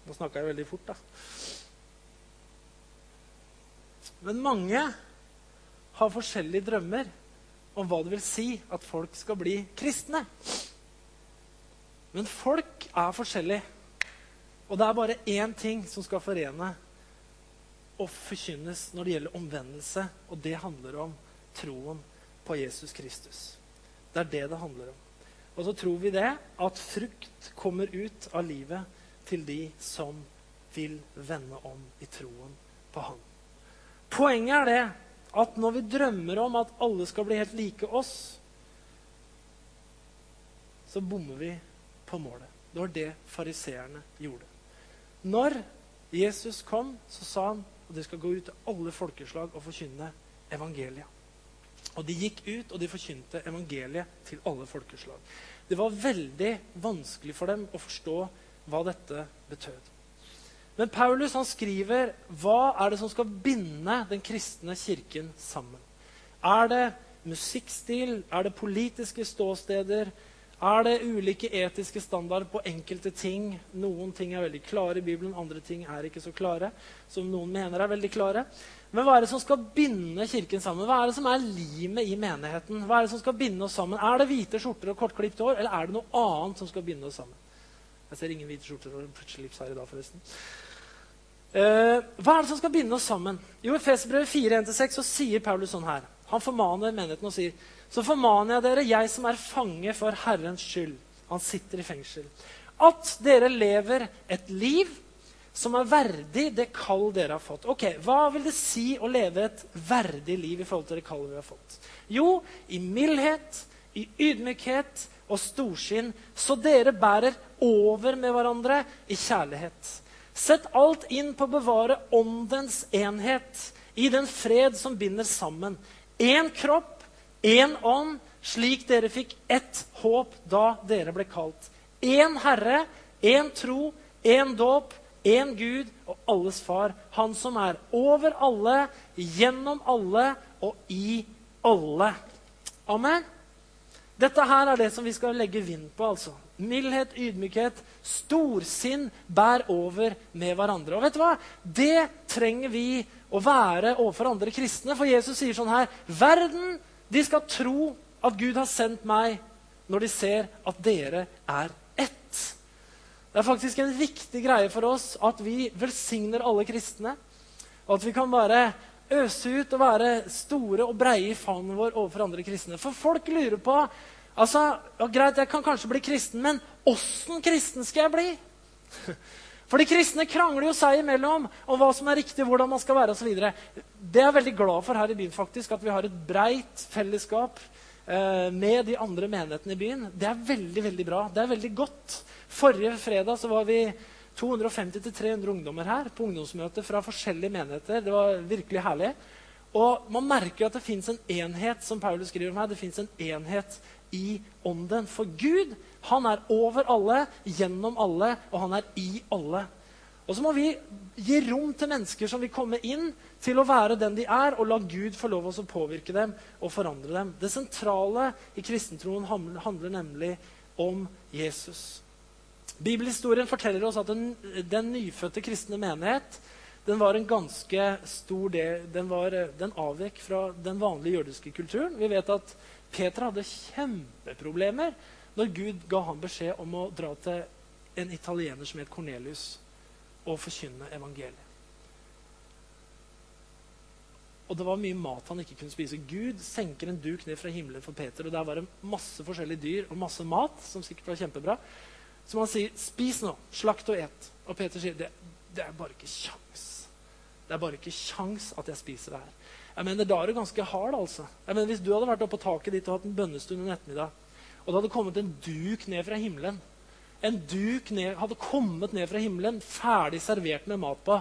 Nå snakka jeg veldig fort, da. Men mange har forskjellige drømmer om hva det vil si at folk skal bli kristne. Men folk er forskjellige. Og det er bare én ting som skal forene og forkynnes når det gjelder omvendelse, og det handler om troen på Jesus Kristus. Det er det det handler om. Og så tror vi det at frukt kommer ut av livet til de som vil vende om i troen på Han. Poenget er det at når vi drømmer om at alle skal bli helt like oss, så bommer vi på målet. Det var det fariseerne gjorde. Når Jesus kom, så sa han at de skal gå ut til alle folkeslag og forkynne evangeliet. Og de gikk ut og de forkynte evangeliet til alle folkeslag. Det var veldig vanskelig for dem å forstå hva dette betød. Men Paulus han skriver hva er det som skal binde den kristne kirken sammen. Er det musikkstil? Er det politiske ståsteder? Er det ulike etiske standarder på enkelte ting? Noen ting er veldig klare i Bibelen, andre ting er ikke så klare. Som noen mener er veldig klare. Men hva er det som skal binde kirken sammen? Hva er det som er limet i menigheten? Hva er det som skal binde oss sammen? Er det hvite skjorter og kortklipt hår, eller er det noe annet som skal binde oss sammen? Jeg ser ingen hvite skjorter og slips her i dag, forresten. Uh, hva er det som skal binde oss sammen? Jo, I Fesebrevet 4.1-6 så sier Paulus sånn her. Han formaner menigheten og sier Så formaner jeg dere, jeg som er fange for Herrens skyld. Han sitter i fengsel. At dere lever et liv som er verdig det kall dere har fått. Ok, Hva vil det si å leve et verdig liv i forhold til det kallet vi har fått? Jo, i mildhet, i ydmykhet og storsinn, så dere bærer over med hverandre i kjærlighet. Sett alt inn på å bevare åndens enhet i den fred som binder sammen. Én kropp, én ånd, slik dere fikk ett håp da dere ble kalt. Én Herre, én tro, én dåp, én Gud og alles far. Han som er over alle, gjennom alle og i alle. Amen. Dette her er det som vi skal legge vind på. altså. Mildhet, ydmykhet, storsinn bær over med hverandre. Og vet du hva? Det trenger vi å være overfor andre kristne. For Jesus sier sånn her Verden De skal tro at Gud har sendt meg, når de ser at dere er ett. Det er faktisk en viktig greie for oss at vi velsigner alle kristne. Og at vi kan bare øse ut og være store og breie i favnen vår overfor andre kristne. For folk lurer på altså, ja, Greit, jeg kan kanskje bli kristen, men åssen kristen skal jeg bli? For de kristne krangler jo seg imellom om hva som er riktig, hvordan man skal være osv. Det er jeg veldig glad for her i byen, faktisk, at vi har et breit fellesskap med de andre menighetene i byen. Det er veldig veldig bra. Det er veldig godt. Forrige fredag så var vi 250-300 ungdommer her på ungdomsmøte fra forskjellige menigheter. Det var virkelig herlig. Og man merker at det fins en enhet som Paulus skriver om her, det en enhet i ånden. For Gud han er over alle, gjennom alle, og han er i alle. Og så må vi gi rom til mennesker som vil komme inn til å være den de er, og la Gud få lov å påvirke dem og forandre dem. Det sentrale i kristentroen handler nemlig om Jesus. Bibelhistorien forteller oss at den, den nyfødte kristne menighet den var en ganske stor del Den, den avvek fra den vanlige jødiske kulturen. Vi vet at Peter hadde kjempeproblemer når Gud ga ham beskjed om å dra til en italiener som het Cornelius, og forkynne evangeliet. Og det var mye mat han ikke kunne spise. Gud senker en duk ned fra himmelen for Peter, og der var det masse forskjellige dyr og masse mat, som sikkert var kjempebra. Som han sier, 'Spis nå. Slakt og et.' Og Peter sier, det, det er bare ikke kjangs. Det er bare ikke kjangs at jeg spiser det her. Jeg mener, Da er det ganske hard. altså. Jeg mener, Hvis du hadde vært oppe på taket ditt og hatt en bønnestund en ettermiddag, og det hadde kommet en duk ned fra himmelen. En duk ned, hadde kommet ned fra himmelen, ferdig servert med mat på.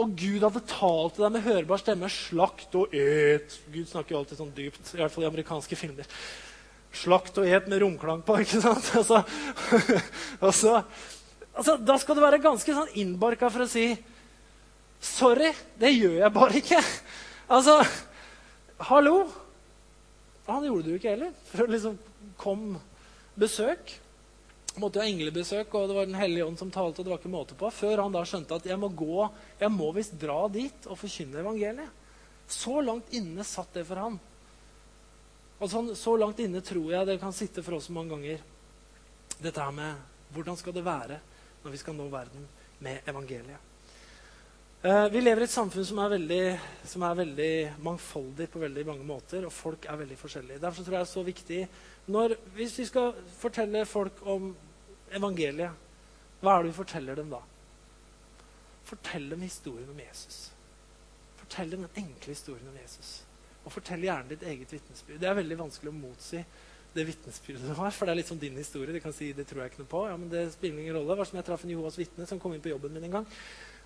Og Gud hadde talt til deg med hørbar stemme. Slakt og et. Gud snakker jo alltid sånn dypt, i hvert fall i amerikanske filmer. Slakt og et med romklang på, ikke sant? Altså, altså, altså, da skal du være ganske sånn innbarka for å si Sorry, det gjør jeg bare ikke. Altså, hallo? Han gjorde det jo ikke heller. For liksom kom besøk. Måtte ha englebesøk, og det var Den hellige ånd som talte. og det var ikke måte på, Før han da skjønte at jeg må gå, jeg må visst dra dit og forkynne evangeliet. Så langt inne satt det for han. Sånn, Så langt inne tror jeg det kan sitte for oss mange ganger. Dette her med hvordan skal det være når vi skal nå verden med evangeliet. Eh, vi lever i et samfunn som er, veldig, som er, veldig, mangfoldig på veldig mange måter. Og folk er veldig forskjellige. Derfor tror jeg det er så viktig når, Hvis vi skal fortelle folk om evangeliet, hva er det vi forteller dem da? Fortell dem historien om Jesus. Fortell dem den enkle historien om Jesus. Og fortell gjerne ditt eget vitnesbyrd. Det er veldig vanskelig å motsi det vitnesbyrdet du har. For det er litt som din historie. De kan si det tror jeg ikke noe på. Ja, men det spiller ingen rolle. Det var som jeg traff en Jehovas vitne som kom inn på jobben min en gang.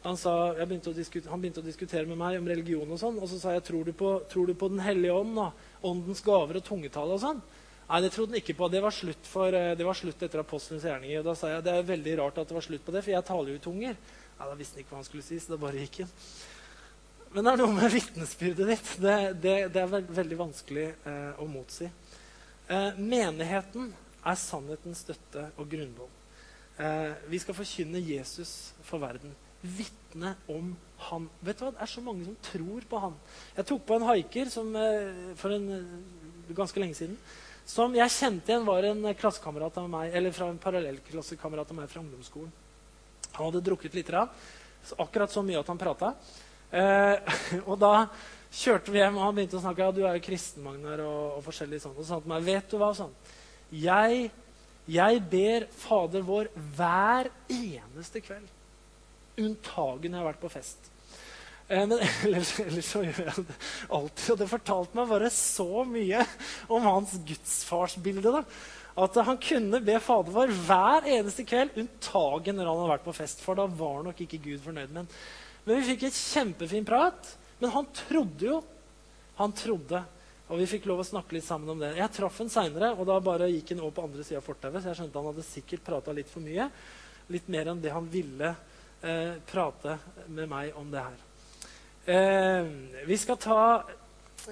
Han, sa, begynte han, begynte å diskutere med meg om religion, og sånn, og så sa jeg tror du på, tror du på Den hellige ånd, da? åndens gaver og tungetale og sånn? Nei, det trodde han ikke på. Det var slutt, for, eh, det var slutt etter apostelens gjerninger. Og da sa jeg det er veldig rart at det var slutt på det, for jeg taler jo i tunger. Nei, Da visste han ikke hva han skulle si, så det bare gikk han. Men det er noe med vitnesbyrdet ditt. Det, det, det, er veld, veldig vanskelig eh, å motsi. Eh, menigheten er sannhetens støtte og grunnvoll. Eh, vi skal forkynne Jesus for verden vitne om han. Vet du hva? Det er så mange som tror på han. Jeg tok på en haiker som, eh, for en, eh, ganske lenge siden som jeg kjente igjen var en klassekamerat av meg, eller fra en parallellklassekamerat av meg fra ungdomsskolen. Han hadde drukket litt, akkurat så mye at han prata. Eh, og da kjørte vi hjem, og han begynte å snakke ja, du er jo kristen, Magnar, og, og forskjellig sånn. Og sa til meg, vet du hva, sånn, jeg, jeg ber Fader vår hver eneste kveld. Unntagen jeg har vært på fest. Eh, men ellers, ellers, så gjør jeg det alltid. Og det fortalte meg bare så mye om hans gudsfarsbilde. da. At han kunne be Fader vår hver eneste kveld, unntagen når han hadde vært på fest. For da var nok ikke Gud fornøyd med ham. Men vi fikk et kjempefin prat. Men han trodde jo. Han trodde. Og vi fikk lov å snakke litt sammen om det. Jeg traff ham seinere, og da bare gikk han over på andre sida av fortauet. Så jeg skjønte han hadde sikkert prata litt for mye. Litt mer enn det han ville eh, prate med meg om det her. Eh, vi skal ta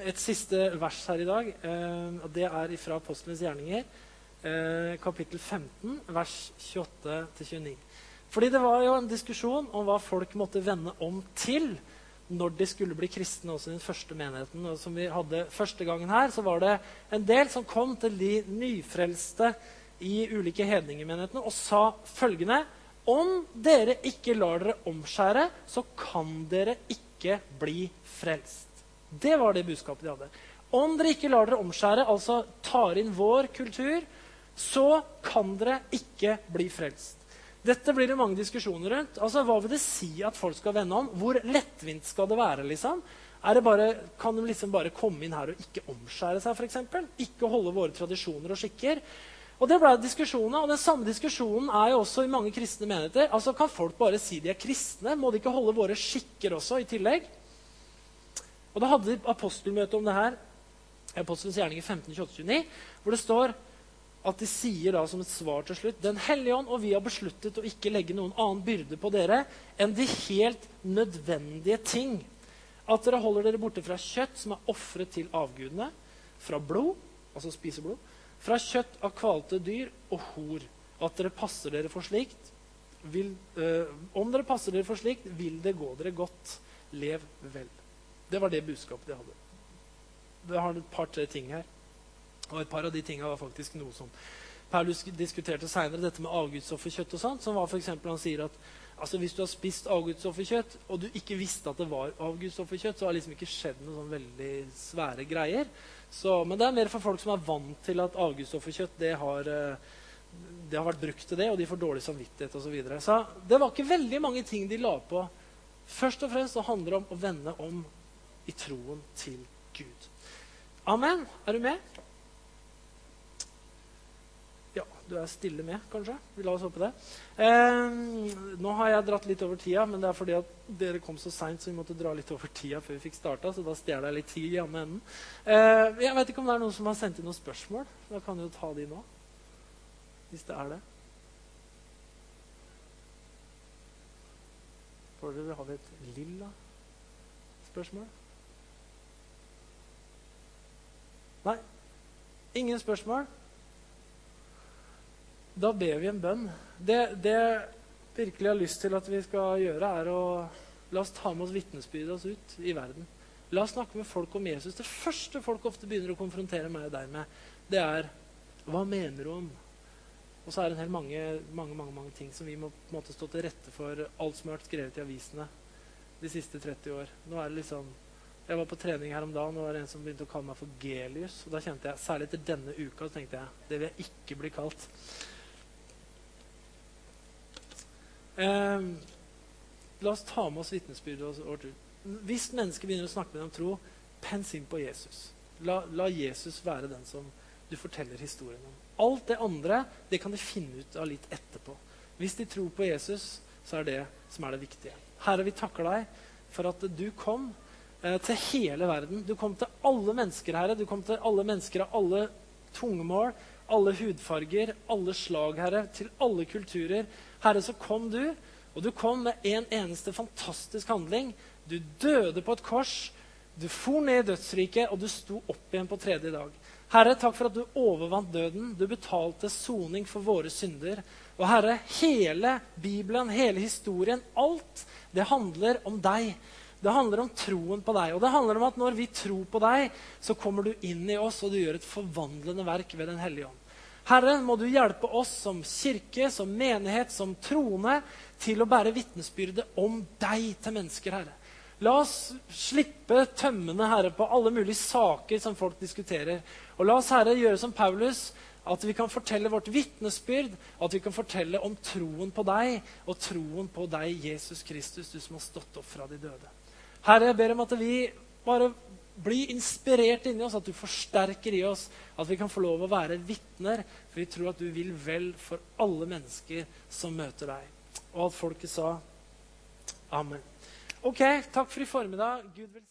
et siste vers her i dag. Eh, og Det er fra Apostlenes gjerninger, eh, kapittel 15, vers 28-29. Fordi det var jo en diskusjon om hva folk måtte vende om til når de skulle bli kristne også i den første menigheten. Og som vi hadde første gangen her, så var det en del som kom til de nyfrelste i ulike hedningemenighetene og sa følgende Om dere ikke lar dere omskjære, så kan dere ikke bli frelst. Det var det budskapet de hadde. Om dere ikke lar dere omskjære, altså tar inn vår kultur, så kan dere ikke bli frelst. Dette blir det mange diskusjoner rundt. Altså, Hva vil det si at folk skal vende om? Hvor lettvint skal det være? liksom? Det bare, kan de liksom bare komme inn her og ikke omskjære seg? Eksempel? ikke holde våre tradisjoner og skikker? Og Det ble diskusjoner, og den samme diskusjonen er jo også i mange kristne menigheter. Altså, Kan folk bare si de er kristne? Må de ikke holde våre skikker også i tillegg? Og Da hadde de apostelmøte om det her, Apostelens i 15, 28, 29, hvor det står at de sier da som et svar til slutt Den hellige ånd og vi har besluttet å ikke legge noen annen byrde på dere enn de helt nødvendige ting. At dere holder dere borte fra kjøtt som er ofret til avgudene, fra blod, altså spiseblod, fra kjøtt av kvalte dyr og hor. At dere passer dere for slikt. Vil, øh, om dere passer dere for slikt, vil det gå dere godt. Lev vel. Det var det budskapet de hadde. Det har et par-tre ting her. Og et par av de tingene var faktisk noe som Paulus diskuterte seinere, dette med avgudsofferkjøtt og sånt. Som var eksempel, Han sier at altså, hvis du har spist avgudsofferkjøtt, og du ikke visste at det var avgudsofferkjøtt, så har det liksom ikke skjedd noen sånn veldig svære greier. Så, men det er mer for folk som er vant til at avgudsofferkjøtt det har, eh, det har vært brukt til det, og de får dårlig samvittighet osv. Så, videre. så det var ikke veldig mange ting de la på. Først og fremst så handler det om å vende om i troen til Gud. Amen. Er du med? Du er stille med, kanskje? Vi la oss håpe det. Eh, nå har jeg dratt litt over tida, men det er fordi at dere kom så seint, så vi måtte dra litt over tida før vi fikk starta. Så da stjeler jeg litt tid i andre enden. Eh, jeg vet ikke om det er noen som har sendt inn noen spørsmål. Da kan du jo ta de nå. Hvis det er det. Foreløpig har vi et lilla spørsmål. Nei. Ingen spørsmål? Da ber vi en bønn. Det, det virkelig har lyst til at vi skal gjøre, er å la oss ta med oss vitnesbyrdet oss ut i verden. La oss snakke med folk om Jesus. Det første folk ofte begynner å konfrontere meg og deg med, det er Hva mener du om? Og så er det en hel mange, mange, mange, mange ting som vi må på en måte stå til rette for alt som har vært skrevet i avisene de siste 30 år. Nå er det liksom jeg var på trening her om dagen, og det var en som begynte å kalle meg for Gelius. Og da kjente jeg, Særlig etter denne uka så tenkte jeg det vil jeg ikke bli kalt. Eh, la oss ta med oss vitnesbyrdet vårt ut. Hvis mennesker begynner å snakke med deg om tro, pens inn på Jesus. La, la, Jesus være den som du forteller historien om. Alt det andre det kan de finne ut av litt etterpå. Hvis de tror på Jesus, så er det som er det viktige. Herre, vi takker deg for at du kom Eh, til hele verden. Du kom til alle mennesker, Herre. Du kom til alle mennesker av alle tungemål, alle hudfarger, alle slag, Herre. Til alle kulturer. Herre, så kom du, og du kom med en eneste fantastisk handling. Du døde på et kors. Du for ned i dødsriket, og du sto opp igjen på tredje dag. Herre, takk for at du overvant døden. Du betalte soning for våre synder. Og Herre, hele Bibelen, hele historien, alt, det handler om deg. Det handler om troen på deg. Og det handler om at når vi tror på deg, så kommer du inn i oss, og du gjør et forvandlende verk ved Den hellige ånd. Herre, må du hjelpe oss som kirke, som menighet, som troende til å bære vitnesbyrde om deg til mennesker, Herre. La oss slippe tømmene, Herre, på alle mulige saker som folk diskuterer. Og la oss, Herre, gjøre som Paulus, at vi kan fortelle vårt vitnesbyrd, at vi kan fortelle om troen på deg og troen på deg, Jesus Kristus, du som har stått opp fra de døde. Herre, jeg ber om at vi bare blir inspirert inni oss, at du forsterker i oss, at vi kan få lov å være vitner. For vi tror at du vil vel for alle mennesker som møter deg. Og at folket sa amen. Ok, takk for i formiddag. Gud vil...